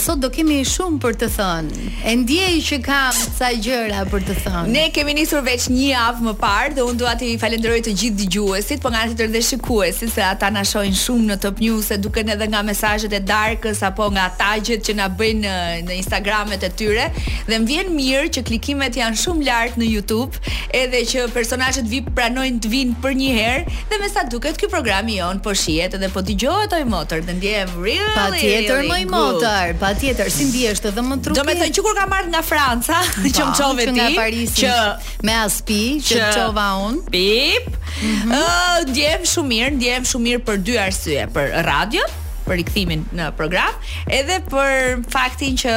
Sot do kemi shumë për të thënë. E ndjej që kam sa gjëra për të thënë. Ne kemi nisur veç një javë më parë dhe unë dua t'i falënderoj të gjithë dëgjuesit, por nga ana tjetër dhe shikuesit se ata na shohin shumë në Top News, se duken edhe nga mesazhet e darkës apo nga tagjet që na bëjnë në Instagramet e tyre dhe më vjen mirë që klikimet janë shumë lart në YouTube. edhe që personazhet vip pranojnë të vinë përnjëherë dhe me sa duket ky programi jonë po shihet edhe po dëgjohet oj motor dhe ndihem really patjetër really moj motor patjetër si ndihesh të dhemb trupi domethënë që kur kam marrë nga Franca po, që më çove ti Parisi, që me as PIN që, që çova un pip mm -hmm. uh, ndihem shumë mirë ndihem shumë mirë për dy arsye për radio për rikthimin në program edhe për faktin që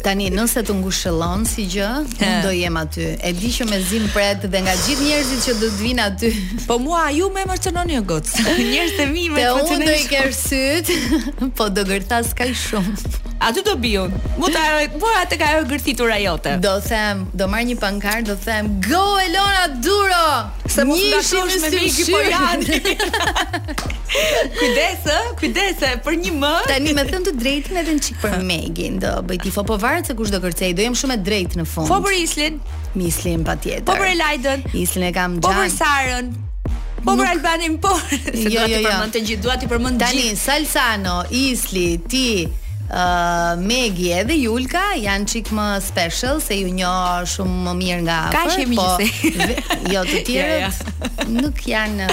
Tani, nëse të ngushëllon si gjë, unë do jem aty. E di që me zi pret dhe nga gjithë njerëzit që do të vinë aty. Po mua ju më emociononi moj gocë. Njerëzit e mi më emocionojnë. Te unë do i kesh sytë, po do gërthas kaq shumë. Aty do biu. Mua tapo më ka gërthitura jote. Do them, do marr një pankartë, do them Go Elona Duro! Se mos na sheh Megi Pojani. Kujdes, ë, kujdes për një më. Tani me thënë të drejtën edhe një çik për Megin do bëj tifo, po varet se kush do kërcejë, do jem shumë e drejtë në fund. Po për Islin. Me Islin patjetër. Po për Elhaidën. Islin e kam gjatë. Po për Sarën. Po për Albanin po. Se jo, do të jo, jo. përmend të gjithë, dua t'i përmend gjithë. Tani Salsano, Isli, ti, Megi edhe Julka janë çik më speciale se ju njoh shumë më mirë nga afër. Ka qenë po, jo të tjerët ja, ja. nuk janë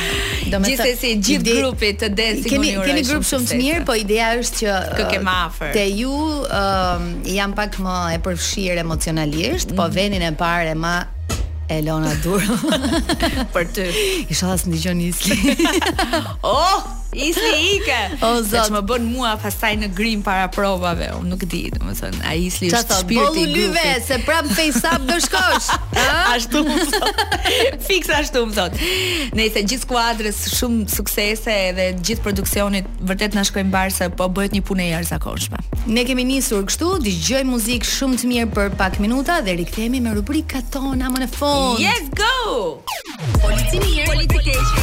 domethënë gjithsesi gjithë ide... grupi të Dancing keni, on Your Keni grup shumë të mirë, po ideja është që kë ke më afër. Te ju um, jam pak më e përfshirë emocionalisht, mm -hmm. po mhm. vendin e parë e mba Elona Duro. Për ty. Ishalla s'dëgjon Isli. oh! Isli ike. O zot. Ç'më bën mua pastaj në grim para provave, unë nuk di, domethënë, ai Isli është thotë, shpirti. Boll u lyve se prap fejsap do shkosh. ashtu më thotë. Fiks ashtu më thotë. Nejse gjithë skuadrës shumë suksese dhe gjithë produksionit vërtet na shkoftë mbarë se po bëhet një punë e jashtëzakonshme. Ne kemi nisur kështu, dëgjojmë muzikë shumë të mirë për pak minuta dhe rikthehemi me rubrikat tona më në fund. Yes, go! Polici i mirë, polici i keq.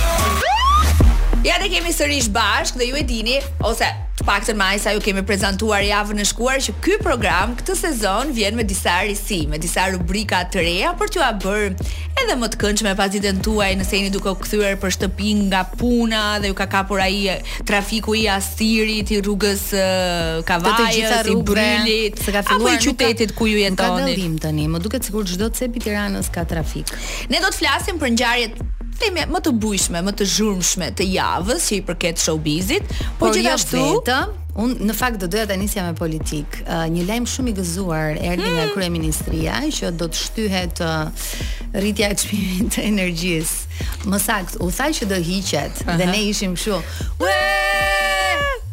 Ja ku jemi sërish bashkë dhe ju e dini, ose të paktën me sa ju kemi prezantuar javën e shkuar që ky program këtë sezon vjen me disa risi, me disa rubrika të reja për t'ua bërë edhe më të këndshme pasditen tuaj nëse jeni duke u kthyer për shtëpi nga puna dhe ju ka kapur ai trafiku i Astirit, i rrugës së Kavajës, i Brylit, apo i qytetit ku ju jetoni. S'ka dallim tani, më duket sikur çdo cep i Tiranës ka trafik. Ne do të flasim për ngjarjet të themi më të bujshme, më të zhurmshme të javës që i përket showbizit, po, po jo gjithashtu jo vetëm, Unë në fakt do doja ta nisja me politikë. Uh, një lajm shumë i gëzuar erdhi nga hmm. kryeministria që do të shtyhet uh, rritja e çmimit të energjisë. Më saktë, u tha që do hiqet uh -huh. dhe ne ishim kështu.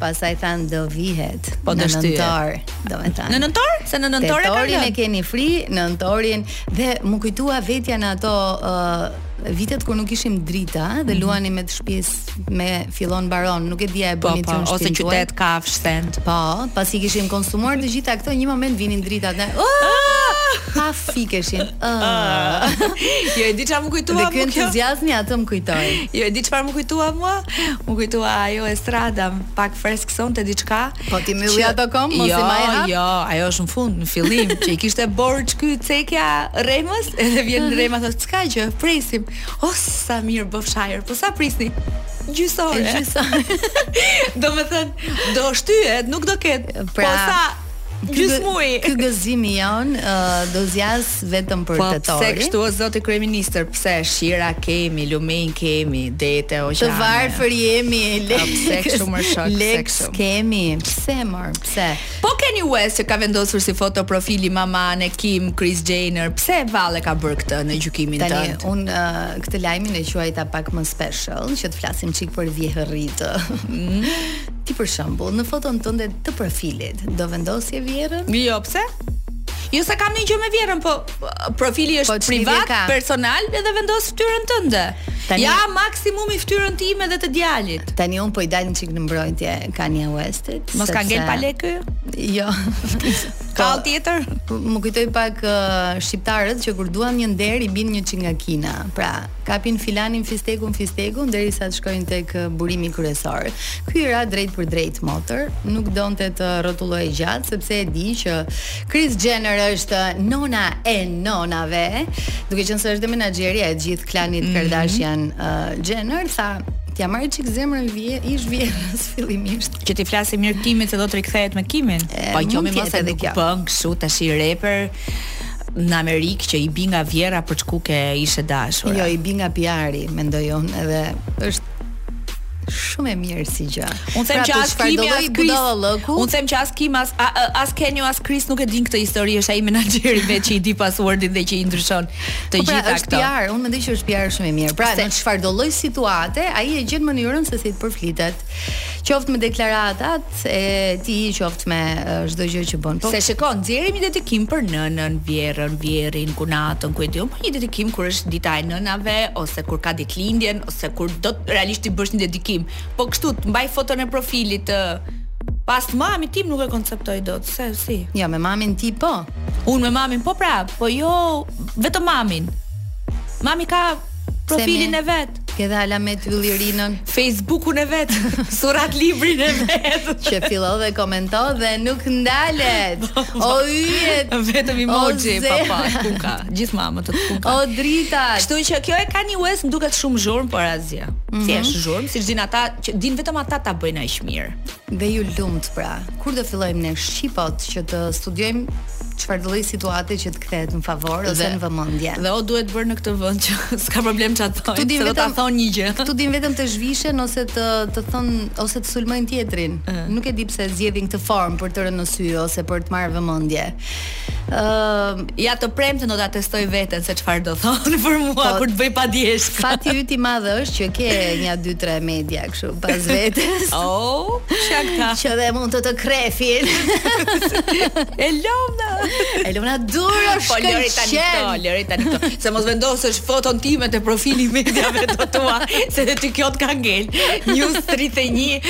Pastaj thanë do vihet. Po do shtyhet. Në nëntor, domethënë. Në nëntor? Se në nëntor e kanë. Tetorin e keni fri, nëntorin Dhe m'u kujtua vetja në ato uh, vitet kur nuk kishim drita dhe mhm. luanim me të shpisë me fillon mbaron, nuk e di a e po, bënit po, ose qytet kafsh send. Po, pasi kishim konsumuar të gjitha këto, një moment vinin dritat dhe prapë fikeshin. Ah. Jo e di çfarë më kujtoi mua kjo. Dhe entuziazmi atë më kujtoi. Jo e di çfarë m'u kujtua mua? M'u kujtua ajo estrada, pak fresk sonte diçka. Po ti mylli ato këmbë, mos jo, i maj hap. Jo, ajo është në fund, në fillim, që i kishte borç ky cekja Rremës, edhe vjen mhm. Rrema thotë, "S'ka gjë, presim." O sa mirë bofsh hajër, po sa prisni? Gjysore, gjysore. domethënë, do shtyhet, nuk do ketë. Po pra, po sa gjysmë. Ky gëzimi jonë, uh, do zgjasë vetëm për po, tetorin. Po pse kështu o zoti kryeministër, pse shira kemi, lumenj kemi, dete, oqe Të varfër jemi, le. Po pse kështu mo shok, pse kështu. kemi, pse më, pse. Po Kanye West që ka vendosur si foto profili mamanë e Kim Kris Jenner, pse vallë e ka bërë këtë në gjykimin tënd? Tani unë uh, këtë lajmin e quajta pak më special, që të flasim çik për vjehrrit. Mm. Ti për shembull, në foton tënde të profilit, do vendosje vjehrrën? Jo, pse? Jo se kam ndonjë gjë me vjehrrën, po profili është po, privat, personal dhe vendos fytyrën tënde. Tani, ja maksimumi fytyrën time dhe të djalit. Tani unë po i dal një çik në mbrojtje Kanye Westit. Mos ka ngel pa lekë ky? Jo. ka po, tjetër? Më kujtoi pak uh, shqiptarët që kur duan një nder i bin një çik nga Kina. Pra, Kapin filanin fistekun fistekun derisa të shkojnë tek burimi kryesor. Ky i ra drejtpërdrejt motër, nuk donte të rrotullojë gjatë sepse e di që Kris Jenner është nona e nonave, duke qenë se është dhe menaxherja e gjithë klanit mm -hmm. Kardashian uh, Jenner, tha t'ia marr çik zemrën vje, ish vjehrrës fillimisht. Që t'i flasë mirë Kimit se do të rikthehet me Kimin. Po jo mo mos edhe kjo. Po kështu ta shohësh një reper, në Amerikë që i bi nga vjehrra për të shku ke ish e dashura. Jo, i bi nga PR-i, mendoj unë, edhe është shumë e mirë si gjë. Unë them pra, që as Kimi as Kris. Unë them që as Kim as as Kanye as Kris nuk e din këtë histori, është ai menaxheri vetë që i di passwordin dhe që i ndryshon të po pra, gjitha këto. Pra, PR, unë mendoj që është PR shumë i mirë. Pra, në çfarëdo lloj situate, ai e gjen mënyrën se si të përflitet. Qoftë me deklarata, Se ti i qoftë me çdo gjë që bën. Pse shikon, nxjerrim një dedikim për nënën, vjerrën, vjerrin, kunatën, ku e di unë, po një dedikim kur është dita e nënave ose kur ka ditëlindjen ose kur do realisht t'i bësh një dedikim. Po kështu të mbaj foton e profilit pas mamit tim nuk e konceptoj dot se si. Jo, me mamin ti po. Unë me mamin po pra, po jo vetëm mamin. Mami ka Profilin e vet. Ka dhe alamet Yllirinën. Facebookun e vet. Surat librin e vet. Që fillo dhe komento dhe nuk ndalet. Po, po. O yjet. Vetëm emoji pa pa kuka. Gjithmonë të kuka. O drita. Kështu që kjo e Kanye West më duket shumë zhurmë për asgjë. Mm -hmm. Thjesht zhurmë, siç dinë ata që dinë vetëm ata ta bëjnë aq mirë. Dhe iu lumtë pra. Kur do fillojmë ne shqipot që të studiojmë çfarëdo lloj situate që të kthehet në favor ose në vëmendje. Dhe o duhet bërë në këtë vend që s'ka problem ça të thonë. Këtu dinë vetëm thonë një gjë. Këtu dinë vetëm të zhvishen ose të të thonë ose të sulmojnë tjetrin. Uh. Nuk e di pse zgjedhin këtë formë për të rënë në sy ose për të marrë vëmendje. Ëm, uh, ja të premte do ta testoj veten se çfarë do thonë për mua po, kur të bëj pa dijesh. Fati yt i madh është që ke nja 2-3 media kështu pas vetes. Oh, saktë. Që dhe mund të të krefin. Elona. Elona Duro është po lëri tani këto, lëri tani këto. Se mos vendosësh foton time te profili mediave të tua, se dhe ty kjo të ka ngel. News 31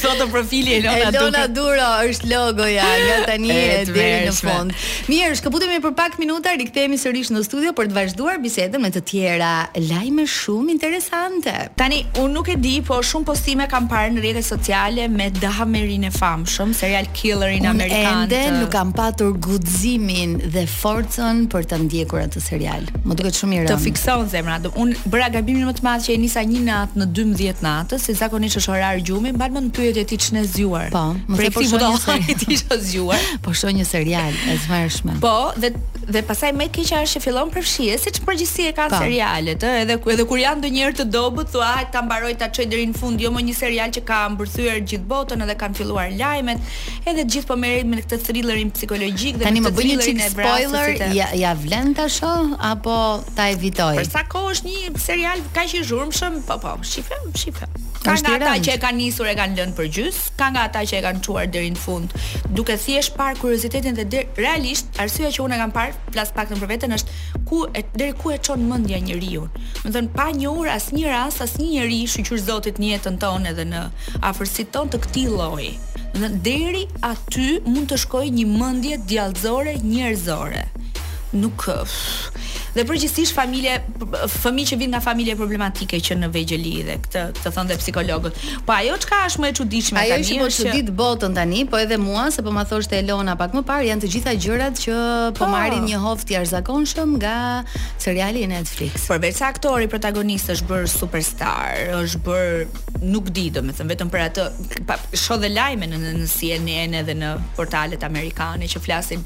foto profili Elona Duro. Elona Duro është logoja nga tani e deri në fund. Mirë, shkëputemi për pak minuta, rikthehemi sërish në studio për të vazhduar bisedën me të tjera lajme shumë interesante. Tani, unë nuk e di, po shumë postime kam parë në rrjetet sociale me Dahmerin e famshëm, serial killerin amerikan. Unë ende të... nuk kam patur guximin dhe forcën për të ndjekur atë serial. Më duket shumë i rëndë. Të fikson zemra. Unë bëra gabimin më të madh që e nisa një natë në 12 natë, se zakonisht është orar gjumi, mbaj mend pyete ti ç'ne zgjuar. Po, më the po shoh një serial. Po shoh një serial, e tmerrshme. Po, dhe Dhe pastaj më e keqja është që fillon përfshihe, siç përgjithësi e kanë serialet, ëh, edhe edhe kur janë ndonjëherë të dobët, thua hajt ta mbaroj ta çoj deri në fund, jo më një serial që ka mbërthyer gjithë botën edhe kanë filluar lajmet, edhe të gjithë po merren me këtë thrillerin psikologjik dhe Tani më bëj një çik spoiler, ia ia vlen ta shoh apo ta evitoj? Për sa kohë është një serial kaq i zhurmshëm, po po, shife, shife. Ka nga ata që e kanë nisur e kanë lënë për gjys, Ka nga ata që e kanë çuar deri në fund, duke thjesht për kuriozitetin dhe realisht arsyeja që unë e kam parë, flas pak për veten është ku e deri ku e çon mendja njeriu. Domethënë pa njohur asnjë rast, asnjë njeri, shyqyr Zotit në jetën tonë edhe në afërsitë tonë të këtij lloji. Domethënë deri aty mund të shkojë një mendje djallëzore, njerëzore. Nuk dhe përgjithësisht familje fëmijë që vijnë nga familje problematike që në vegjëli dhe këtë të thonë dhe psikologët. Po ajo çka është më e çuditshme tani? Ajo që po çudit që... botën tani, po edhe mua, se po ma thoshte Elona pak më parë, janë të gjitha gjërat që po, po marrin një hov të jashtëzakonshëm nga seriali i Netflix. Përveç se aktori protagonist është bërë superstar, është bërë nuk di, domethënë vetëm për atë pa, shoh dhe lajme në, në CNN edhe në portalet amerikane që flasin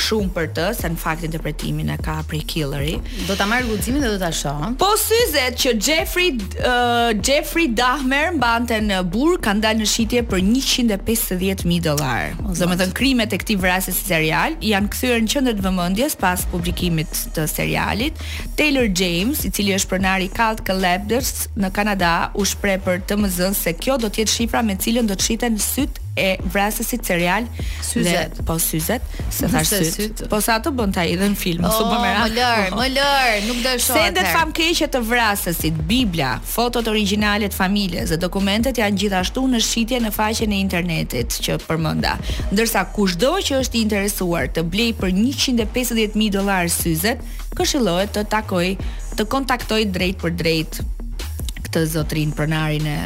shumë për të, se në fakt interpretimin e ka prej killeri. Do ta marr guximin dhe do ta shoh. Po syzet që Jeffrey Jeffrey Dahmer mbante në burg, kanë dalë në shitje për 150 mijë dollarë. Domethënë krimet e këtij vrasës serial janë kthyer në qendër të vëmendjes pas publikimit të serialit. Taylor James, i cili është pronar i Cult Collectibles në Kanada, u shpreh për TMZ se kjo do të jetë shifra me cilën do të shiten sytë e vrasësit serial syzet dhe, po syzet se thashë syzet sytë. po sa ato bën ai edhe në film oh, super më lër, më lër, nuk do të shoh sendet famëkeqe të vrasësit bibla fotot origjinale të familjes dhe dokumentet janë gjithashtu në shitje në faqen e internetit që përmenda ndërsa kushdo që është i interesuar të blejë për 150000 dollarë syzet këshillohet të takojë të kontaktojë drejtpërdrejt këtë zotërinë pronarin e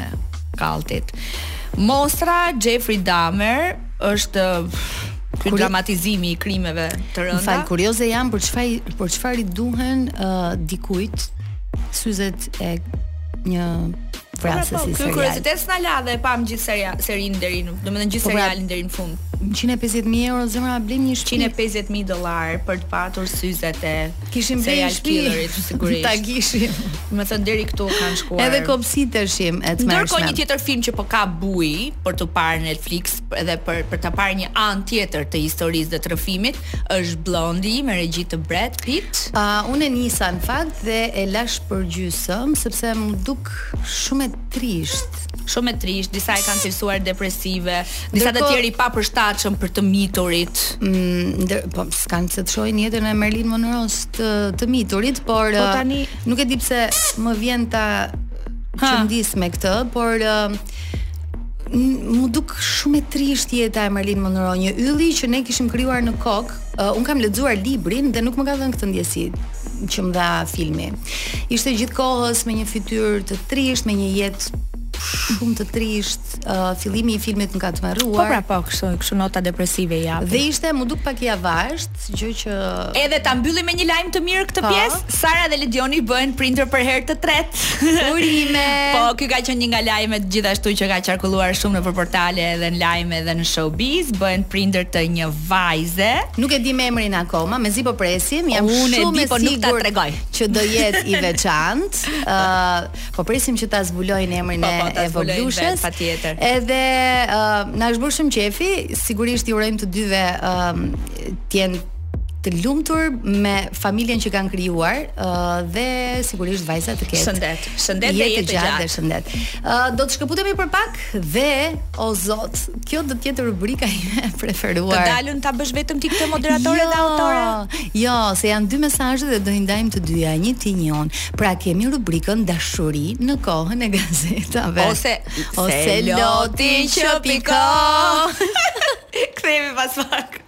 kaltit Mostra Jeffrey Dahmer është ky Kurio... dramatizimi i krimeve të rënda. Më fal kurioze jam për çfarë për çfarë i duhen uh, dikujt syzet e një vrasës po, pra, po, i serial. Ky kuriozitet s'na la dhe pamë gjithë seria, serinë deri në, domethënë gjithë po, pra, serialin deri në fund. 150.000 euro zemra blimë një shtëpi. 150.000 dollarë për të patur syzet e Kishim blerë serial shtëpi. killerit sigurisht. Ta kishim. Domethënë deri këtu kanë shkuar. Edhe kopsiteshim e tmerrshme. Ndërkohë një tjetër film që po ka bujë për t'u parë në Netflix edhe për për ta parë një anë tjetër të historisë dhe të rrëfimit është Blonde me regji të Brad Pitt. Uh, unë e nisa në fakt dhe e lashë për gjysmë sepse m'u duk shumë e trisht. Shumë e trisht, disa e kanë cilësuar depresive, disa të tjerë i papërshtatshëm për të miturit. Mm, ndër, po s'kanë pse të shohin jetën e Marilyn Monroe-s të, të miturit, por po tani nuk e di pse më vjen ta qëndis me këtë, por m'u duk shumë e trisht jeta e Marilyn Monroe, një ylli që ne kishim krijuar në kokë, Uh, unë kam lexuar librin dhe nuk më ka dhënë këtë ndjesi që më dha filmi. Ishte gjithë kohës me një fytyrë të trisht, me një jetë shumë të trisht. Uh, fillimi i filmit më ka tmerruar. Po pra, po, kështu, kështu nota depresive i japin. Dhe ishte m'u duk pak i avasht, gjë që Edhe ta mbyllim me një lajm të mirë këtë po. pjesë. Sara dhe Ledioni bëhen prindër për herë të tretë. Urime. po, ky ka qenë një nga lajmet gjithashtu që ka qarkulluar shumë nëpër portale dhe në lajme dhe në showbiz, bëhen prindër të një vajze. Nuk e dim emrin akoma, mezi po presim. Jam shumë e sigurt. Unë e di, po nuk ta tregoj. Që do jetë i veçantë. Ë, uh, po presim që ta zbulojnë emrin po, po, e e vogëlushes. Patjetër. Edhe ë uh, na është bërë shumë qefi, sigurisht i urojmë të dyve ë uh, të jenë të lumtur me familjen që kanë krijuar uh, dhe sigurisht vajza të ketë. Shëndet, shëndet dhe jetë gjatë. Shëndet. Uh, do të shkëputemi për pak. Dhe o zot, kjo do të jetë rubrika ime e preferuar. Të ta lëmë ta bësh vetëm ti këtë moderatore jo, dhe autore? Jo, se janë dy mesazhe dhe do i ndajmë të dyja, një ti, një unë. Pra kemi rubrikën dashuri në kohën e gazetave. Ose ose loti që pikon. Kthehemi pas pak.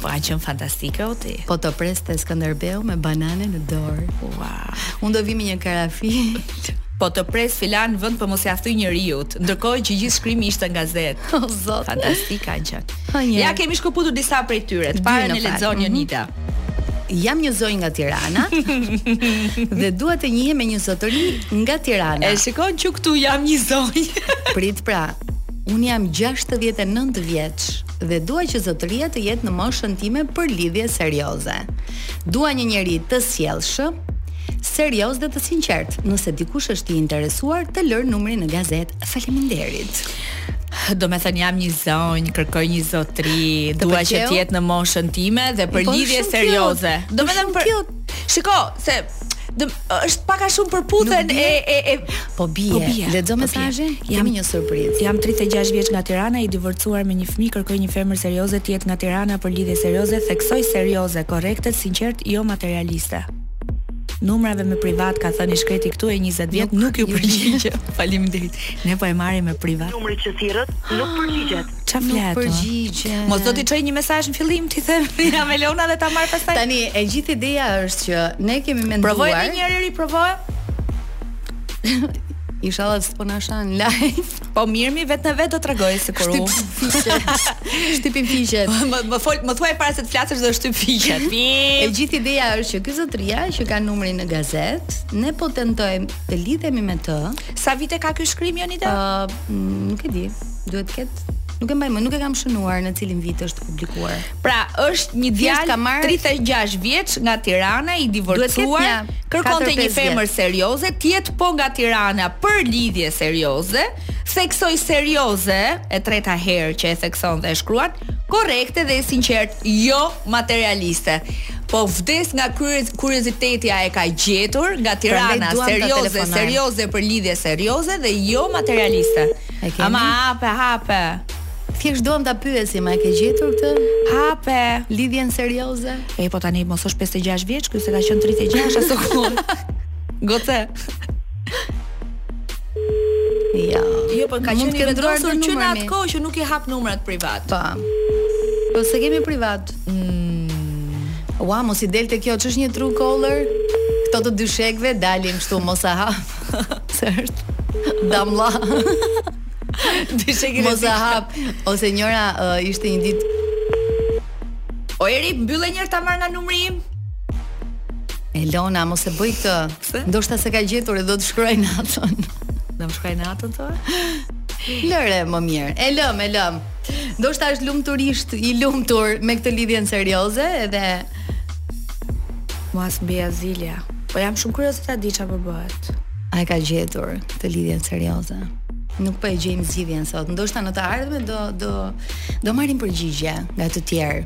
Po ka qenë fantastike o ti. Po të pres te Skënderbeu me banane në dorë. Wow. Unë do vi me një karafil. Po të pres filan vend po mos ia thuaj njeriu. Ndërkohë që gjithë shkrimi ishte në gazetë. O zot. Fantastike kanë qenë. Po, ja kemi shkëputur disa prej tyre. Të parën e lexon mhm. Jonita. Mm -hmm. Jam një zonjë nga Tirana dhe dua të njihem me një zotëri nga Tirana. E shikon që këtu jam një zonjë. Prit pra. Unë jam 69 vjeç. dhe dua që zotëria të jetë në moshën time për lidhje serioze. Dua një njeri të sjellshëm, serioz dhe të sinqertë. Nëse dikush është i interesuar, të lërë numrin në gazetë. Faleminderit. Domethënë jam një zonjë, kërkoj një zotri, dua që të jetë në moshën time dhe për po, lidhje serioze. Domethënë për... Shiko, se Dë, është pak a shumë përputhen e, e, e po bie. Po bie. Lexo po mesazhin. Kam një surprizë. Jam 36 vjeç nga Tirana, i divorcuar me një fëmijë, kërkoj një femër serioze të jetë nga Tirana për lidhje serioze, theksoj serioze, korrekte, sinqertë, jo materialiste. Numrave me privat ka thënë i shkreti këtu e 20 vjet nuk, nuk ju përgjigjem. Faleminderit. Ne po e marrim me privat. Numri që thirrët nuk përgjigjet. Ça flet? Nuk përgjigjet. Mos do t'i çoj një mesazh në fillim t'i them jam Ilona dhe ta marr pastaj. Tani e gjithë ideja është që ne kemi menduar. Provoje edhe një herë, riprovoje. Inshallah s'po na shan live. Po mirë mi vetë në vetë do tregoj sikur u. Shtypin fiqet. Më më fol, më thuaj para se të flasësh do shtyp fiqet. e gjithë ideja është që ky zotria që ka numrin në gazetë, ne po tentojmë të lidhemi me të. Sa vite ka ky shkrim Jonita? Ë, nuk e di. duhet të ketë Nuk e mbaj mend, nuk e kam shënuar në cilin vit është publikuar. Pra, është një djalë marrë... 36 vjeç nga Tirana i divorcuar. Kërkonte një femër serioze, të jetë po nga Tirana për lidhje serioze, theksoj serioze, e treta herë që e thekson dhe e shkruan, korrekte dhe e sinqertë, jo materialiste. Po vdes nga kurioziteti a e ka gjetur nga Tirana serioze, serioze për lidhje serioze dhe jo materialiste. E kemi. Ama hape, hape. Thjesht duam ta pyesim, a e ke gjetur këtë? Hape, lidhjen serioze. E po tani mos është 56 vjeç, ky se ka qenë 36 asokohe. Goce. Ja. Jo, po ka qenë i vendosur që në atë kohë që nuk i hap numrat privat. Po. Po se kemi privat. Mm. Ua, mos i delte kjo, ç'është, një Truecaller? Këto të dy shekëve dalin kështu mos e hap. Cert. Damla. Ti shegin mos e hap ose njëra uh, ishte një ditë O Eri, mbylle njëherë ta marr nga numri im? Elona, mos e bëj këtë. Pse? Ndoshta se ka gjetur e do të shkruaj natën. Do të shkruaj natën të? Lëre më mirë. E lëm, e lëm. Ndoshta është lumturisht i lumtur me këtë lidhjen serioze edhe Mua s'më bie zilja, po jam shumë kurioze ta di çfarë po bëhet. A e ka gjetur këtë lidhjen serioze? Nuk po e gjejmë zgjidhjen sot. Ndoshta në të ardhmen do do do marrim përgjigje nga të tjerë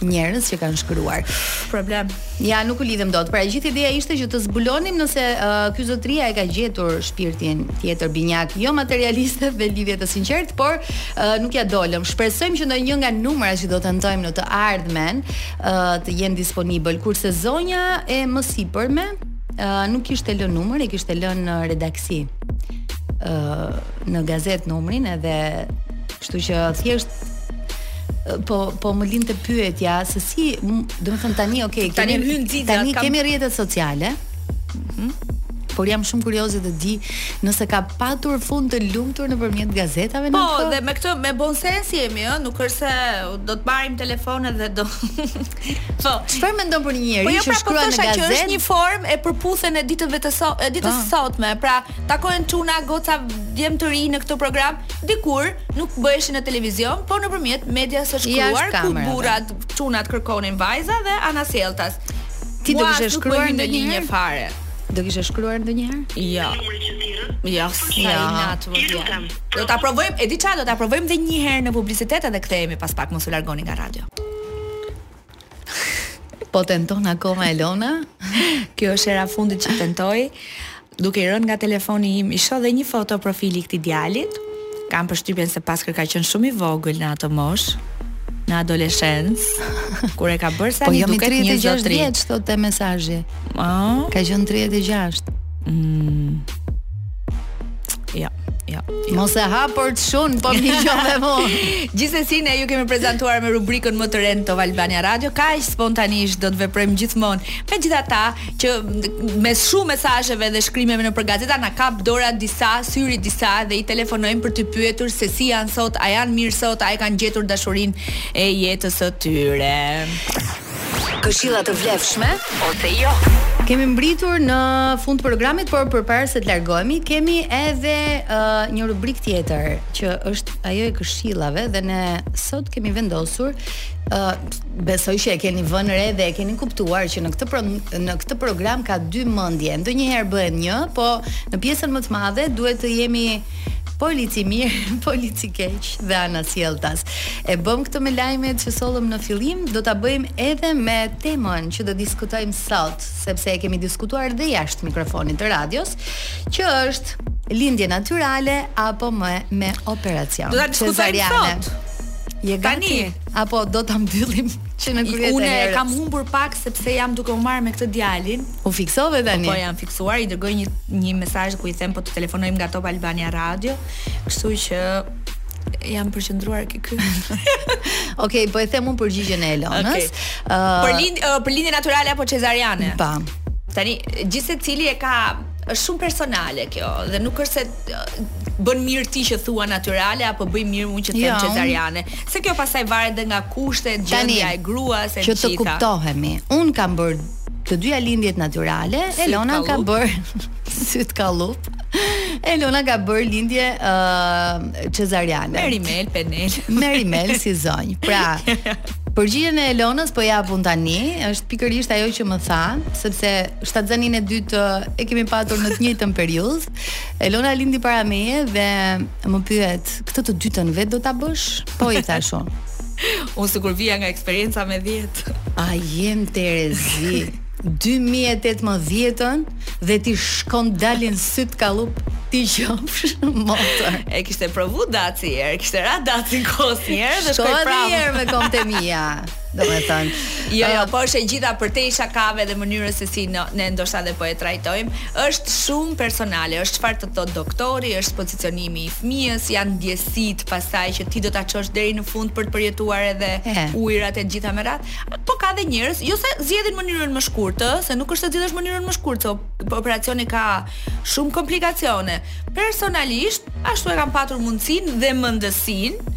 njerëz që kanë shkruar. Problem. Ja, nuk u lidhem dot. Pra gjithë ideja ishte që të zbulonim nëse uh, ky zotria e ka gjetur shpirtin tjetër binjak, jo materialiste dhe lidhje të sinqertë, por Uh, nuk ia dolëm. Shpresojmë që ndonjë nga numrat që do tentojmë në të ardhmen uh, të jenë disponibël. Kurse zonja e mësipërme uh, nuk kishte lënë numër, e kishte lënë në redaksi. Uh, në gazetë numrin edhe kështu që thjesht po po më lindte pyetja se si, domethënë tani, okay, tani kemi, tani kemi rrjetet sociale. Mhm. Por jam shumë kurioze të di nëse ka patur fund të lumtur nëpërmjet gazetave në Po, atë kohë. dhe me këtë me bon sens jemi, ë, nuk është se do të marrim telefonat dhe do. po. Çfarë mendon për një njeri Po jo që pra po shkruan në thosha që është gazetë? një formë e Përputhen e ditëve të so, e ditës Po. së sotme. Pra, takohen çuna, goca, djem të ri në këtë program. Dikur nuk bëheshin në televizion, po nëpërmjet medias së shkruar, ku burrat, çunat kërkonin vajza dhe anasjelltas. Ti do kishe shkruar në një, jo fare. Do kishe shkruar ndonjëherë? Jo. Jo, ja. Do ta provojmë, e di çfarë, do ta provojmë edhe një herë në publicitet edhe kthehemi pas pak mos u largoni nga radio. Po tenton akoma Elona. Kjo është hera e fundit që tentoj. Duke i rënë nga telefoni im, i shoh dhe një foto profili i këtij djalit. Kam përshtypjen se s'paska, ka qenë shumë i vogël në atë moshë, në adoleshencë, kur e ka bërë se po më duket një zotri. Po jam 36 vjeç, thotë te mesazhi. Oh. Ka qenë 36. Mm. Ja. Jo, jo. Mos e hap, për të shan, po më dëgjove mu. Gjithsesi ne ju kemi prezantuar me rubrikën më të re në Top Albania Radio, kaq spontanisht do të veprojmë gjithmonë. Megjithatë, që mes shumë mesazheve dhe shkrimeve nëpër gazeta na kap dora disa, syri disa dhe i telefonojmë për t'i pyetur se si janë sot, a janë mirë sot, a e kanë gjetur dashurinë e jetës së tyre. Këshilla të vlefshme ose jo. Kemi mbërritur në fund të programit, por përpara se të largohemi, kemi edhe uh, një rubrikë tjetër që është ajo e këshillave dhe ne sot kemi vendosur uh, Besoj që e keni vënë re dhe e keni kuptuar që në këtë pro, në këtë program ka dy mendje. Ndonjëherë bëhemi një, po në pjesën më të madhe duhet të jemi polici i mirë, polici i keq dhe anasjelltas. E bëmë këtë me lajmet që sollëm në fillim, do ta bëjmë edhe me temën që do diskutojmë sot, sepse e kemi diskutuar dhe jashtë mikrofonit të radios, që është lindje natyrale apo me me operacion. Do ta diskutojmë sot. Je gati? Tani. apo do ta mbyllim që në krye të herës. Unë e kam humbur pak sepse jam duke u marrë me këtë djalin. U fiksove tani? Po, po jam fiksuar, i dërgoj një mesazh ku i them po të telefonojmë nga Top Albania Radio, kështu që jam përqendruar ke ky. Okej, okay, po e them unë përgjigjen e Elonës. Okay. Uh, për lind uh, për lindje natyrale apo cezariane? Po. Tani gjithsecili e ka është shumë personale kjo dhe nuk është se bën mirë ti që thua natyrale apo bëj mirë unë që them jo, cezariane. Se kjo pastaj varet dhe nga kushtet, gjendja e gruas e të gjitha. Që të kuptohemi, unë kam bërë të dyja lindjet natyrale, Elona ka bërë sytë kallup. Elona ka bërë lindje ë uh, cezariane. Merimë, penel. Merimë, si zonjë. Pra, Përgjigjen e Elonës po jap unë tani, është pikërisht ajo që më tha, sepse shtatzëninë e dytë e kemi patur në të njëjtën periudhë. Elona lindi para meje dhe e më pyet, këtë të dytën vetë do ta bësh? Po i thashë unë. unë sikur vija nga eksperienca me 10. Ajem, te rrezi? 2018-ën dhe ti shkon dalin sytë kallup ti qofsh motër. E kishte provu daci e kishte ra daci në kos një herë dhe shkoi prapë. Shkoi një herë me këmbët e mia. Domethënë Jo, jo, po është e gjitha përtej shakave dhe mënyrës se si në, ne ndoshta dhe po e trajtojmë Është shumë personale, është çfarë të thotë doktori, është pozicionimi i fëmijës, janë ndjesitë pastaj që ti do ta çosh deri në fund për të përjetuar edhe e. ujërat e të gjitha me radhë. Po ka dhe njerëz, jo se zgjedhin mënyrën më shkurt, ë, se nuk është të zgjedhësh mënyrën më shkurt, se operacioni ka shumë komplikacione. Personalisht Ashtu e kam patur mundësinë dhe mendësinë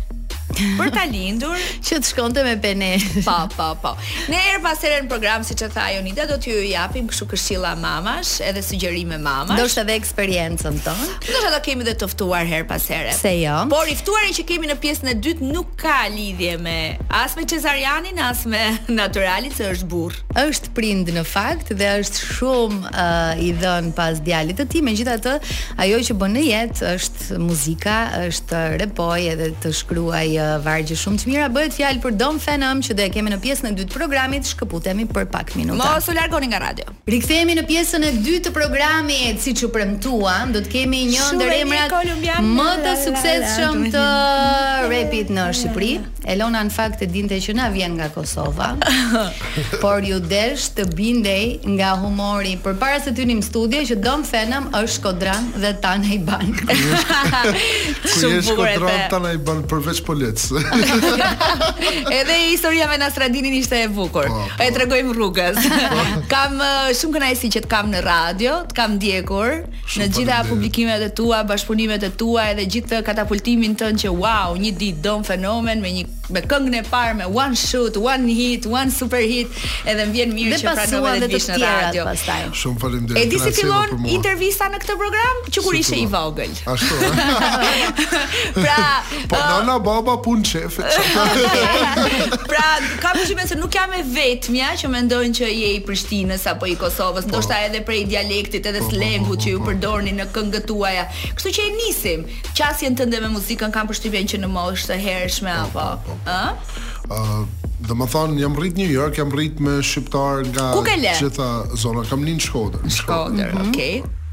për ta lindur që të shkonte me penel. Po, po, po. Ne herë pas here në program siç e tha Jonida do t'ju japim kështu këshilla mamash, edhe sugjerime mamash. Ndoshta edhe eksperiencën tonë. Ndoshta do kemi dhe të ftuar herë pas here. Pse jo. Por i ftuari që kemi në pjesën e dytë nuk ka lidhje me as me cezarianin, as me natyralin se është burrë. Është prind në fakt dhe është shumë uh, i dhënë pas djalit të tij, megjithatë ajo që bën në jetë është muzika, është repi edhe të shkruaj uh, vargje shumë të mira. Bëhet fjalë për Don Phenom që do e kemi në pjesën e dytë të programit, shkëputemi për pak minuta. Mos u largoni nga radio. Rikthehemi në pjesën e dytë të programit, siç u premtuam, do të kemi një ndër emrat më të suksesshëm të rapit në Shqipëri. Elona në fakt e dinte që na vjen nga Kosova, por ju desh të bindej nga humori përpara se t'ynim studio që Don Phenom është shkodran dhe tana i ban. Kur je shkodran, tana i ban përveç polec. Edhe historia me Nastradinin ishte e bukur, po, po. e tregojmë rrugës. Po. kam shumë kënaqësi që t'kam në radio, t'kam ndjekur, Shumë në gjitha publikimet e tua, bashkëpunimet e tua edhe gjithë katapultimin tënd që wow, një ditë Don Phenom me një me këngën e parë me one shoot, one hit, one super hit, edhe më vjen mirë dhe që pranove dhe të vish në radio. Pastaj. Shumë faleminderit. E di si fillon intervista në këtë program që kur ishe i vogël. Ashtu. pra, Po uh, nana baba pun qefi. pra, kam përshtypjen se nuk jam e vetmja që mendon që je i Prishtinës apo i Kosovës, po. ndoshta edhe prej dialektit edhe po, po, slengut që ju përdorni në këngët tuaja. Kështu që e nisim. Qasjen tënde me muzikën kam përshtypjen që në moshë të hershme apo, ë? Ëh, domethënë, jam rrit New York, jam rrit me shqiptar nga gjitha zona, kam lind në Shkodër. Në Shkodër, mhm. okej.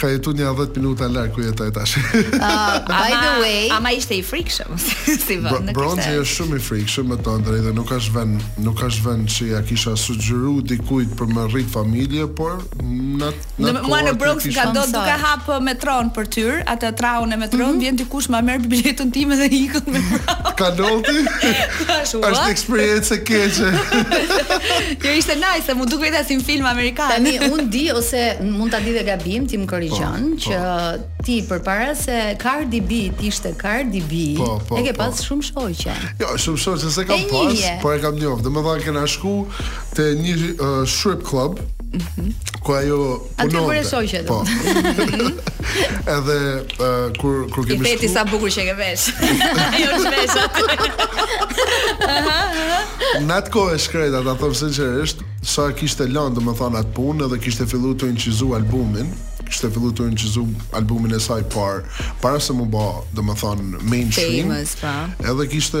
Kam jetu nja dhjetë minuta larg ku jetoj tash. By the way, Ama ishte i frikshëm si vend. Bro, Bronxi është shumë i frikshëm me thënë të drejtën dhe nuk është vend, nuk është vend që ja kisha sugjeru dikujt për me rrit familje, por në në kohë. Mua në Bronx ka ndodh duke hap metron aty, atë traun e metron, mm -hmm. vjen dikush ma merr biletën time dhe ikën me vrap. Ka ndodh ty? Është eksperiencë e keqe. Jo, ishte nice, se mu duk vetja si në film amerikan. Tani un di ose mund ta di dhe gabim, ti më korrigjon po, që po. ti përpara se Cardi B të ishte Cardi B, po, po, e ke po. pas shumë shoqe. Jo, shumë shoqe se kam pas, por e kam njoft. Domethënë kena shku te një uh, strip club. Mm -hmm. Ku ajo A ti bëre shoqe do. Po. Edhe uh, kur kur kemi shkuar. Pyete sa bukur që ke vesh. Ajo është vesh aty. N'at kohë, e shkreta, ta thom sinqerisht, sa kishte lënë domethën atë punë edhe kishte fillu t'inçizu albumin kishte fillu t'inçizu albumin e saj par para se m'u bë, domethën mainstream. Famous, pra. Po. Edhe kishte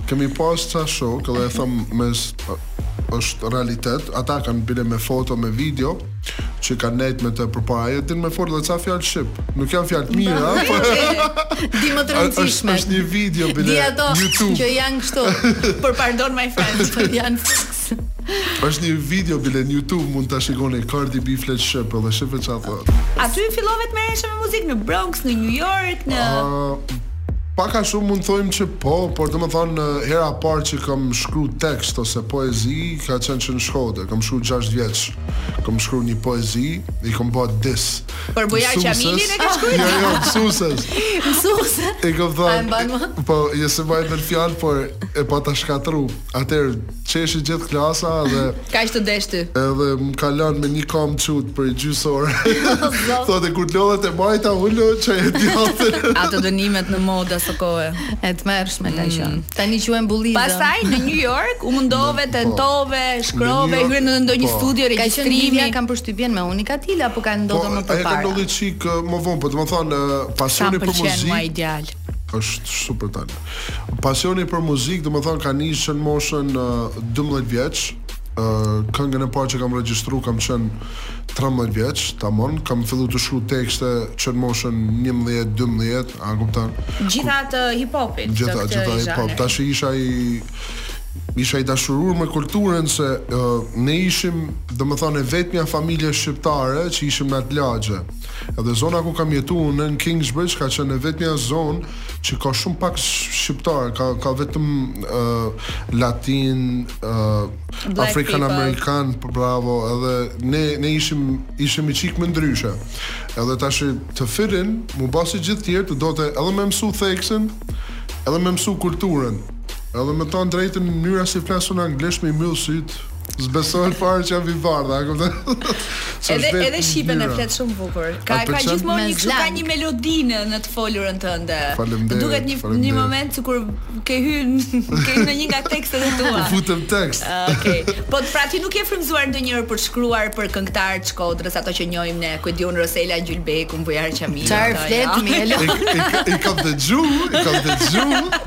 Kemi pas ca shokë dhe e them se është realitet, ata kanë bile me foto me video që kanë nejt me të përpara, ajo din me fol dhe ca fjalë shqip. Nuk janë fjalë të mira, po. Di më të rëndësishme. Është një video bile YouTube. Që janë kështu. Por pardon my friend, janë Është një video bile në YouTube mund ta shikoni Cardi B flet shqip dhe shife çfarë thotë. Aty fillove të merreshe me muzikë në Bronx, në New York, në uh, Pak a shumë mund thojmë që po, por të më thonë në hera parë që kam shkru tekst ose poezi, ka qenë që në Shkodër, kam shkru 6 vjeç, kam shkru një poezi, i kam bërë dis. Për boja që amini në ka shkru? Ja, ja, mësuses. Mësuses? I kam thonë, po, jesë e bajtë në fjallë, por e pata shkatrru. Atëherë qeshi gjithë klasa dhe kaq t'u desh ty. Edhe më ka lënë me një kamë çut për gjys ore. Thotë kur të lodhet e majta ule çoje të djathtën. Ato dënimet në modë asokohe. E tmerrshme ka mm. qenë. Tani quhen bullizëm. Pastaj në New York u mundove, po. tentove, shkrove, hyrë në ndonjë po. studio regjistrimi. Ka qenë kam përshtypjen me Unikkatil apo ka ndodhur po, më përpara. Po, ka ndodhur çik më vonë, po domethënë pasioni për muzikë. Është super talent. Pasioni për muzikë, domethënë ka nisë që në moshën uh, 12 vjeç. Uh, këngën e parë që kam regjistruar kam qenë 13 vjeç, tamam, kam filluar të shkruaj tekste që në moshën 11, 12, a kupton? Gjitha të hip hopit, gjitha të gjitha hip hop. Tash isha isha i dashuruar me kulturën se uh, ne ishim, domethënë, e vetmja familje shqiptare që ishim në atë lagje. Edhe zona ku kam jetuar në Kingsbridge ka qenë e vetmja zonë që ka shumë pak shqiptarë, ka ka vetëm uh, latin, uh, afrikan amerikan, po, bravo, edhe ne ne ishim ishim i çik më ndryshe. Edhe tash të fit in, m'u ba si gjithë tjerët do të edhe me mësu theksin, edhe me mësu kulturën. Edhe me thanë drejtën mënyra si flas un anglisht me i myll sytë, S'besohet fare që jam i bardhë, a kupton? Edhe edhe shqipen e flet shumë bukur. Ka ka gjithmonë një ka një melodi në në të folurën tënde. Faleminderit. Duket një falemnderit. një moment sikur ke hyrë ke në një nga tekstet e tua. Po futem tekst. Ah, okej. Okay. Po pra ti nuk je frymëzuar ndonjëherë për të shkruar për këngëtarë të Shkodrës, ato që njohim ne, ku di unë Rosela Gjylbegu, Bujar Qamili. Çfarë flet Melo? I kam dëgju, i kam dëgju.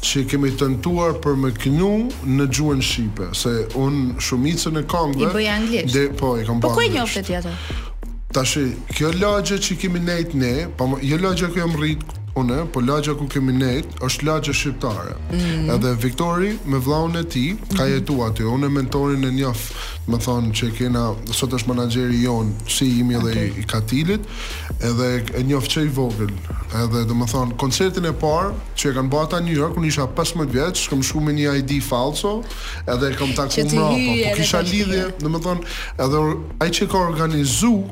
Që kemi tentuar për me knu në gjuhën shqipe, se un shumicën e këngëve. I bëj anglisht. Po, po, i kam bërë. Po ku e njofte ti atë? Tashi, kjo lagje që kemi nejt ne, pra, jo lagja ku jam rrit unë, po lagja ku kemi nejt, është lagje shqiptare. Mm. Edhe Viktori me vllaun e tij ka mm. jetuar aty. Unë Mentorin e njoh Domethënë që e kena sot është manaxheri jonë, si imi edhe okay. i Katilit, edhe e njoh qysh i vogël. Edhe domethënë koncertin e parë që e kanë bërë ata në New York, unë isha 15 vjeç, kam shkuar me një ID falso, edhe e kam takuar mbrapa, po kisha lidhje, domethënë edhe ai që e ka organizuar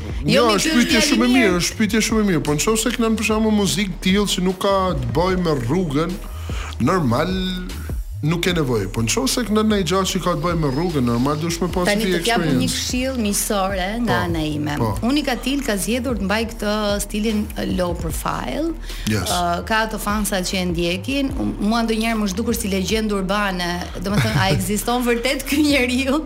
Jo, jo është pyetje shumë e mirë, është pyetje shumë e mirë, por nëse knon për shembull muzikë të tillë që nuk ka të bëjë me rrugën, normal nuk ke nevojë. Po nëse knon ndonjë gjë që ka të bëjë me rrugën, normal duhet ta kesh pasë ti eksperiencë. Tani të jap një këshillë miqësore nga po, ana ime. Po. Unë ka til ka zgjedhur të mbaj këtë stilin uh, low profile. Yes. Uh, ka ato fansa që e ndjekin. Mua ndonjëherë më është dukur si legjendë urbane. Domethënë a ekziston vërtet ky njeriu?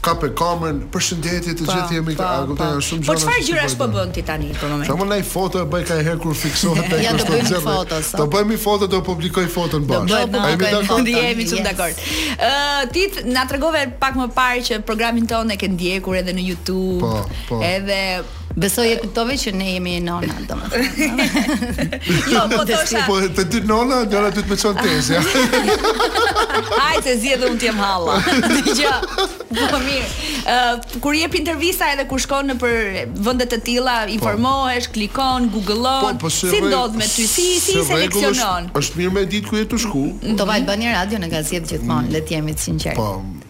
Kape kamerën, përshëndetje të gjithë jemi këtu. A kupton janë shumë gjëra. Po çfarë gjërash po bën ti tani për momentin? Shumë naj foto e bëj kaherë kur fiksohet ai kush do të zë. Do bëjmë një foto do publikoj foton bash. Do bëjmë një foto. Do bëjmë jemi shumë dakord. Ë ti na tregove pak më parë që programin tonë e ke ndjekur edhe në YouTube. Po, po. Edhe Besoj e kuptove që ne jemi nona, domethënë. jo, po thosha. Po të dy nona, nëna dy të më çon tez, ja. Hajde se zi edhe unë të jem halla. Dgjë. Po mirë. Uh, kur jep intervista edhe kur shkon nëpër vende të tilla, po. informohesh, klikon, googlon, po, po, si, si ndodh me ty, si si seleksionon. Është, është mirë me ditë ku je tu shku. Top Albania Radio në krye gjithmonë, mm. le të jemi të sinqertë. Po,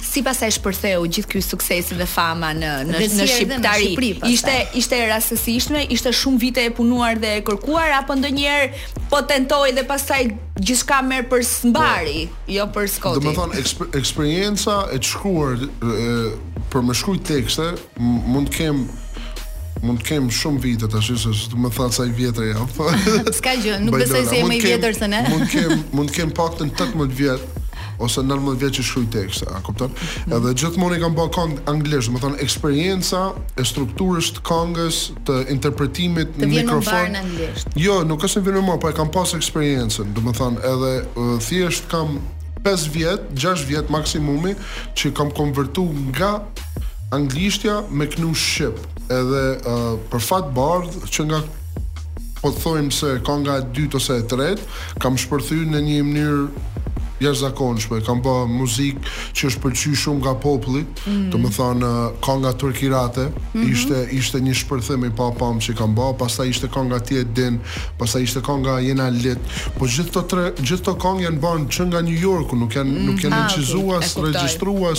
si pastaj shpërtheu gjithë ky suksesi dhe fama në në në shqiptari. Në ishte ishte e rastësishme, ishte shumë vite e punuar dhe e kërkuar apo ndonjëherë po tentoj dhe pastaj gjithçka merr për së mbari, po, jo për skoti. Domethënë eksperienca e shkuar për me shkruaj tekste Mund të kem mund të kem shumë vite tash se do të më thanë sa i vjetër jam. S'ka gjë, nuk besoj se je më i vjetër se ne. Mund të kem mund të kem paktën 18 vjet ose 19 vjet që shkruaj tekste, a kupton? Mm. Edhe gjithmonë i kam bërë këngë anglisht, domethënë eksperienca e strukturës të këngës, të interpretimit në mikrofon. Të vjen në anglisht. Jo, nuk është se vjen më, po e kam pas eksperiencën, domethënë edhe uh, thjesht kam 5 vjet, 6 vjet maksimumi që kam konvertu nga Anglishtja me knu shqip edhe për fat të bardhë që nga po të thojmë se kanga e dytë ose e tretë kam shpërthy në një mënyrë jashtëzakonshme, kam bë muzikë që është pëlqy shumë nga populli, mm. domethënë kanga turkirate, mm -hmm. ishte, ishte një shpërthim i papamë që kam bë, pastaj ishte kanga ti e din, pastaj ishte kanga jena lit, po gjithë këto, gjithë këto kangë janë ba që nga New Yorku, nuk janë, mm. nuk janë mm. ah, okay. regjistruar,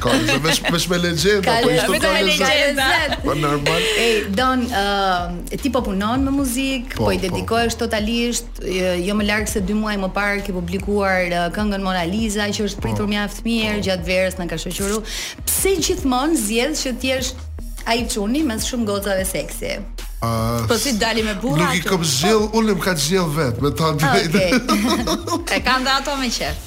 Ka ishte vesh vesh me legjenda, po ishte me legjenda. Po normal. Ej, Don, ë ti po punon me muzikë, po, po i po. dedikohesh totalisht, jo më larg se 2 muaj më parë ke publikuar këngën Mona Lisa që është po. pritur mjaft mirë gjatë verës na ka shoqëruar. Pse gjithmonë zgjedh që të jesh ai çuni mes shumë gocave seksi? Uh, po si të dal me burra? Nuk i kam zgjedh, unë më kanë zgjedh vet, me të drejtë. Okay. e kanë ato me qejf.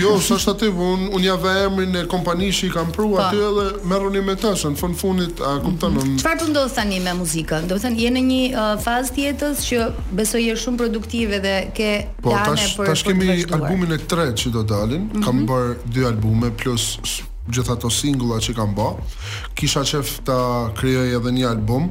Jo, s'është aty, po un ja vë emrin e kompanisë që i kam pru aty edhe merruni me të, se në fund fundit, a kupton? Mm -hmm. Çfarë po ndodh tani me muzikën? Do të thënë je në një uh, fazë të jetës që besoj je shumë produktive dhe ke plane për Po tash kemi albumin e tretë që do dalin. Mm -hmm. Kam bër dy albume plus gjithë ato singla që kam bo. Kisha qef ta krijoj edhe një album,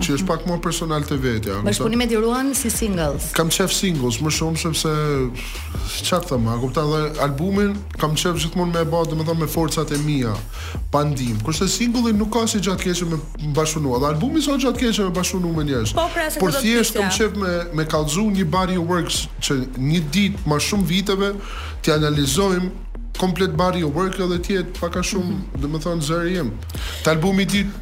që është pak më personal te vetja. Bashkëpunimet i ruan si singles. Kam qef singles më shumë sepse ç'a të them, a kupton dhe albumin kam qef gjithmonë me e bë, domethënë me forcat e mia, pa ndihmë. Kurse singulli nuk ka asgjë të keqe me bashkëpunuar. Dhe albumi s'ka gjë të keqe me bashkëpunuar me njerëz. Po pra, por thjesht kam qef me me kallxu një body of works që një ditë mas shumë viteve ta analizojmë komplet body of work edhe të jetë pak a shumë, domethënë zëri im. Te albumi i dytë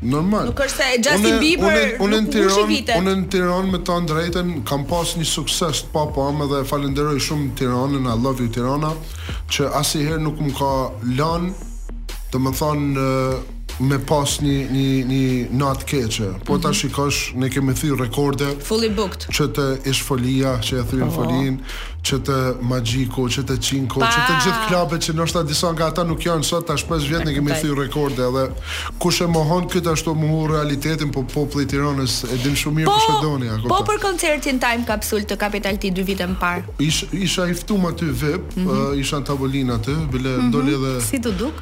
Normal. Nuk është se Justin Bieber nuk mbush evente. Unë në Tiranë me thënë të drejtën kam pas një sukses të papamë edhe e falënderoj shumë Tiranën, I love you Tirana, që asnjëherë nuk më ka lënë, domethënë me pas një një një natë keqe. Po ta mhm. shikosh, ne kemi thyer rekorde. Fully booked. Që te ish Folia, që e thyem Folinë. që te Magjiku, që te Cinco, që të gjithë klubet që ndoshta disa nga ata nuk janë sot, tash 5 vjet ne kemi thyer rekorde edhe kush e mohon këtë është tu mohu realitetin, po populli i Tiranës e din shumë mirë po, kush ë Doni, a kupton. Po për koncertin Time Capsule të Capital T dy vite më parë. Ish, isha i ftuar aty VIP, mm -hmm. uh, isha në tavolinë aty, bile dola edhe Si t'u duk?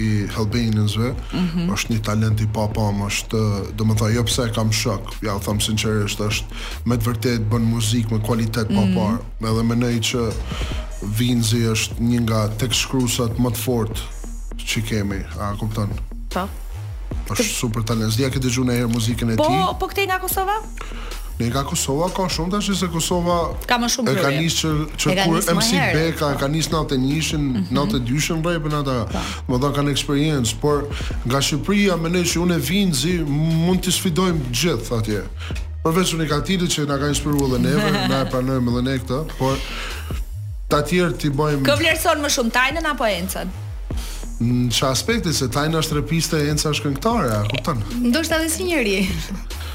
i Hellbanianzve është një talent i papamë, është, domethënë, jo pse e kam shok, jua them sinqerisht, është me të vërtetë bën muzikë me kualitet të paparë. Edhe mendoj që Vinzi është një nga tekstshkruesat më të fortë që kemi, a kupton? Po. Është super talent. S'di a ke dëgju ndonjëherë muzikën e tij? Po, po këtej nga Kosova? Ne nga Kosova ka shumë tash se Kosova ka më shumë prirje. Ka nis që që kur MC Beka ka nis 91-shin, 92-shin mhm. repin ata. Po. Domethënë kanë eksperiencë, por nga Shqipëria mendoj që unë e Vinzi mund t'i sfidojmë gjithë atje. Përveç Unikkatilit që na ka inspiruar edhe neve, na e pranojmë edhe ne këtë, por të tjerët i bëjmë Kë vlerëson më shumë Tajnën apo Encën? Në ç'aspekt se Tajna është repiste e Enca është këngëtare, a kupton? Ndoshta edhe si njëri.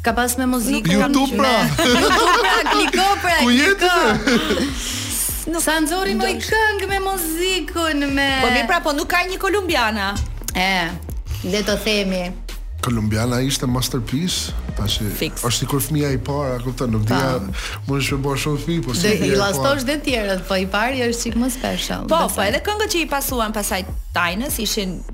Ka pas me muzikë. YouTube pra. YouTube pra, kliko pra. Ku je te? Nuk, s'ka nxjerrë më këngë me muzikën e re. Po mirë pra, po nuk ka një Kolumbiana. E, le të themi. Kolumbiana ishte masterpiece, tash është sikur fëmia i parë, a kupton, nuk di a, mund të bësh shumë fëmijë, po si i llaston dhe të tjerët, po i pari është sik më special. Po, po edhe këngët që i pasuan pastaj Tajnës ishin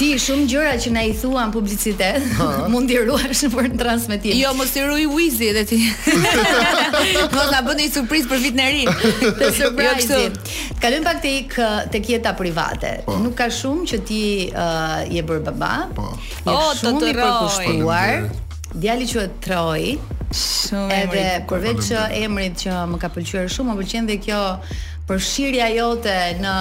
Ti shumë gjëra që na i thua në publicitet, mund t'i ruash për në transmetim. Jo, mos i ruaj Wizi edhe ti. Mos na bëni surprizë për vitin e ri. Të surprizë. Jo, të kalojmë pak tek tek jeta private. Po. Nuk ka shumë që ti uh, je bërë baba. Po. Je oh, shumë i përkushtuar. Djali quhet Troy. Shumë Edhe përveç emrit që më ka pëlqyer shumë, më pëlqen dhe kjo përfshirja jote në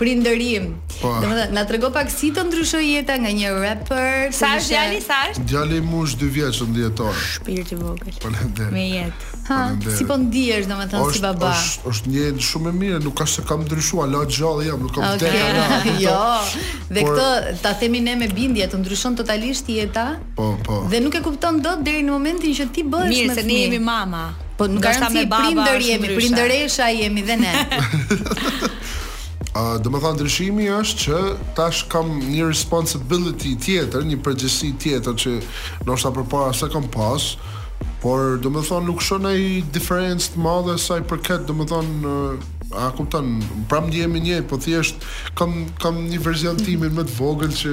prindërim. Po. Domethënë, na trego pak si të ndryshoi jeta nga një rapper ku Sa është djali, sa është? Djali im është 2 vjeç në dhjetor. Shpirt i vogël. Faleminderit. Me jetë. Ha, si po ndihesh domethënë si baba? Është është një ndjenjë shumë e mirë, nuk ka se kam ndryshuar, ala gjallë jam, nuk kam vdek ala. Okej. Jo. Dhe këtë ta themi ne me bindje, të ndryshon totalisht jeta. Po, po. Dhe nuk e kupton dot deri në momentin që ti bëhesh prind. Mirë, se ne jemi mama. Po në garanci prindër jemi, prindëresha jemi dhe ne. Uh, domethënë ndryshimi është që tash kam një responsibility tjetër, një përgjegjësi tjetër që ndoshta përpara s'e kam pas, por domethënë nuk shoh naj diferencë të madhe sa i përket, domethënë a kupton, prapë ndjehem i njëjti, po thjesht kam kam një version temin më të vogël që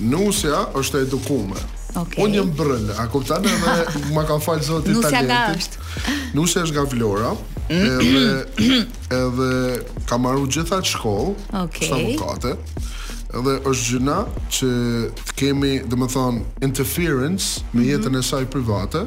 Nusja është e edukume. Okay. Unë jam brryl, a kupton edhe ma ka fal zoti talentin. Nusja nga është? Nusja është nga Vlora, edhe, edhe ka maru gjithë atë shkollë, okay. është avokate, edhe është gjynah që të kemi, domethënë, interference me mhm. jetën e saj private,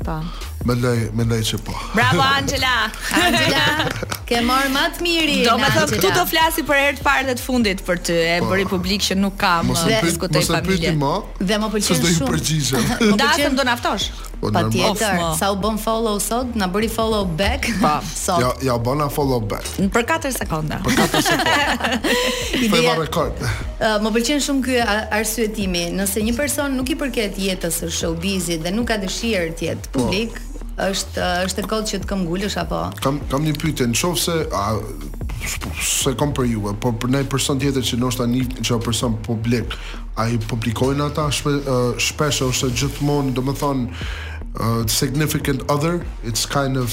Po. Më lejo, më lejo që po. Bravo Angela. Angela, ke marr më të mirin. Domethënë këtu do flasi për herë të parë dhe të fundit për ty, e po. bëri publik që nuk kam mos e diskutoj familjen. Dhe më pëlqen shumë. Do të përgjigjem. Në dasëm do na ftosh. Po, Patjetër, sa u bën follow sot, na bëri follow back. Po. Sot. Ja, ja bëra follow back. Për 4 sekonda. Për 4 sekonda. Ideja e rekord. Uh, më pëlqen shumë ky arsyetim. Nëse një person nuk i përket jetës së showbizit dhe nuk ka dëshirë të jetë po. publik, po. është është e kot që të këmbgulësh apo. Kam kam një pyetje, nëse a s'e kam për ju, por për një person tjetër që ndoshta njeh që o person publik, a i publikojnë ata shpe, uh, shpesh, ose gjithmonë, domethënë, uh, significant other, it's kind of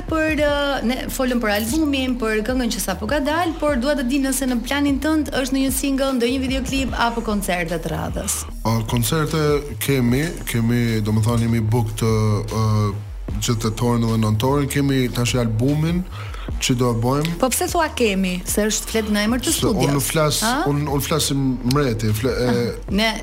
Për ne folëm për albumin, për këngën që sapo ka dalë, por dua të di nëse në planin tënd është ndonjë single, ndonjë videoklip apo koncertet e radhës. Ë koncerte kemi, kemi, domethënë jemi booked ë gjithë tetorin edhe nëntorin, kemi tash albumin që do e bëjmë. Po pse thua kemi, se është flet në emër të studios. Unë flas, unë unë flas si mreti, fle, e, ne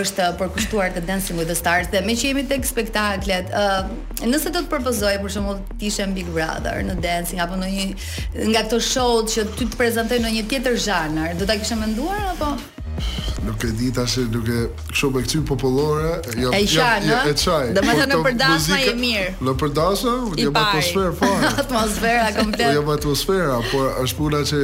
është përkushtuar të Dancing with the Stars dhe meqë jemi tek spektaklet, ë uh, nëse do të propozonin për shembull të ishe në Big Brother në Dancing apo në një nga këto show që ty të prezantojnë në një tjetër zhanër, do ta kishe menduar apo Nuk e di tash, nuk e kështu me këto popullore, jo e çaj, jo e çaj. Do të thotë për dasma e mirë. Nëpër dasma, jo atmosferë fare. Atmosfera komplet. Jo atmosfera, por është puna që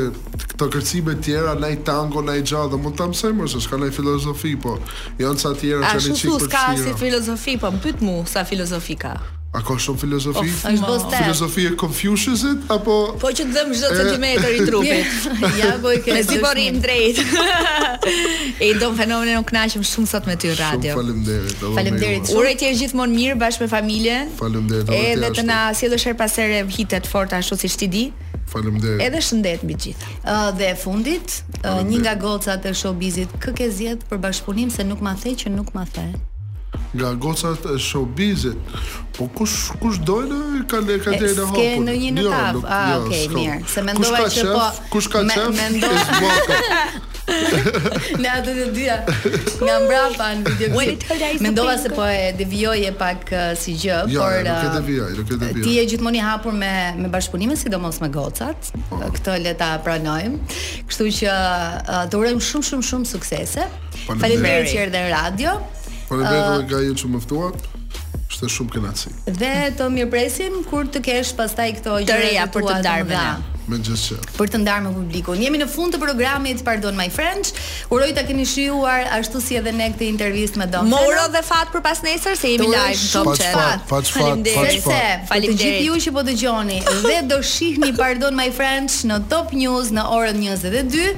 Këto kërcime tjera naj tango naj gja mund ta mësoj mor se s'ka naj filozofi po janë ca tjera që janë çik përshira. Ashtu s'ka si filozofi po më pyt mu sa filozofi ka. A ka shumë filozofi? Po, është bos te. Filozofi e Confuciusit apo Po që të dhemb çdo centimetër i trupit. ja po i ke. Si po rrim drejt. Po Don Xhoni u kënaqëm shumë sot me ty në radio. Shumë faleminderit. Faleminderit. Uroj të jesh gjithmonë mirë bashkë me familjen. Faleminderit. Edhe të na sjellësh her pas here hite të forta ashtu siç ti di. Faleminderit. Edhe shëndet mbi të gjitha. Ë uh, dhe e fundit, uh, një nga gocat e showbizit, kë ke zgjedh për bashkëpunim se nuk ma the që nuk ma the. Nga gocat e showbizit. Po kush kush dojnë ka le ka derën hapun. S'ke ndonjë në jo, tavë. Ah, jo, okay, mirë. Se mendova që po. Kush ka qef? Mendova. Ne ato të dyja. Nga mbrapa në videoklip. Mendova se po e devijoje pak uh, si gjë, jo, por nuk e uh, devijoj, nuk e devijoj. Ti je gjithmonë i hapur me me bashkëpunime, sidomos me gocat. Po. Këtë le ta pranojmë. Kështu që uh, të urojmë shumë shumë shumë suksese. Faleminderit që erdhe në radio. Faleminderit uh, nga ju që më ftuat. Ishte shumë kënaqësi. Dhe të mirëpresim kur të kesh pastaj këto gjëra të reja për të ndarë me ne. Me gjithë qejf. Për të ndarë me publikun. Jemi në fund të programit Pardon My French. Uroj ta keni shijuar ashtu si edhe ne këtë intervistë me Don Feno. Moro dhe fat për pasnesër se jemi live në Top Channel. Fat, fat, fat, fat, fat. Faleminderit. Të gjithë ju që po dëgjoni dhe do shihni Pardon My French në Top News në orën 22.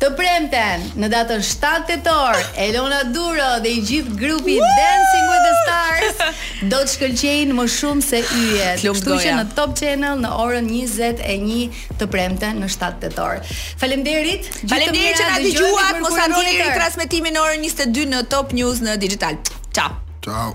Të premten, në datën shtatë tetor, Elona Duro dhe i gjithë grupi Dancing with the Stars do të shkëlqejnë më shumë se yjet. Të lumtë goja. Kështu që në Top Channel në orën 21 të premten në shtatë tetor. Faleminderit. Gjithë të mira. Faleminderit që na dëgjuat. Mos harroni ritransmetimin në orën 22 në Top News në Digitalb. Ciao. Ciao.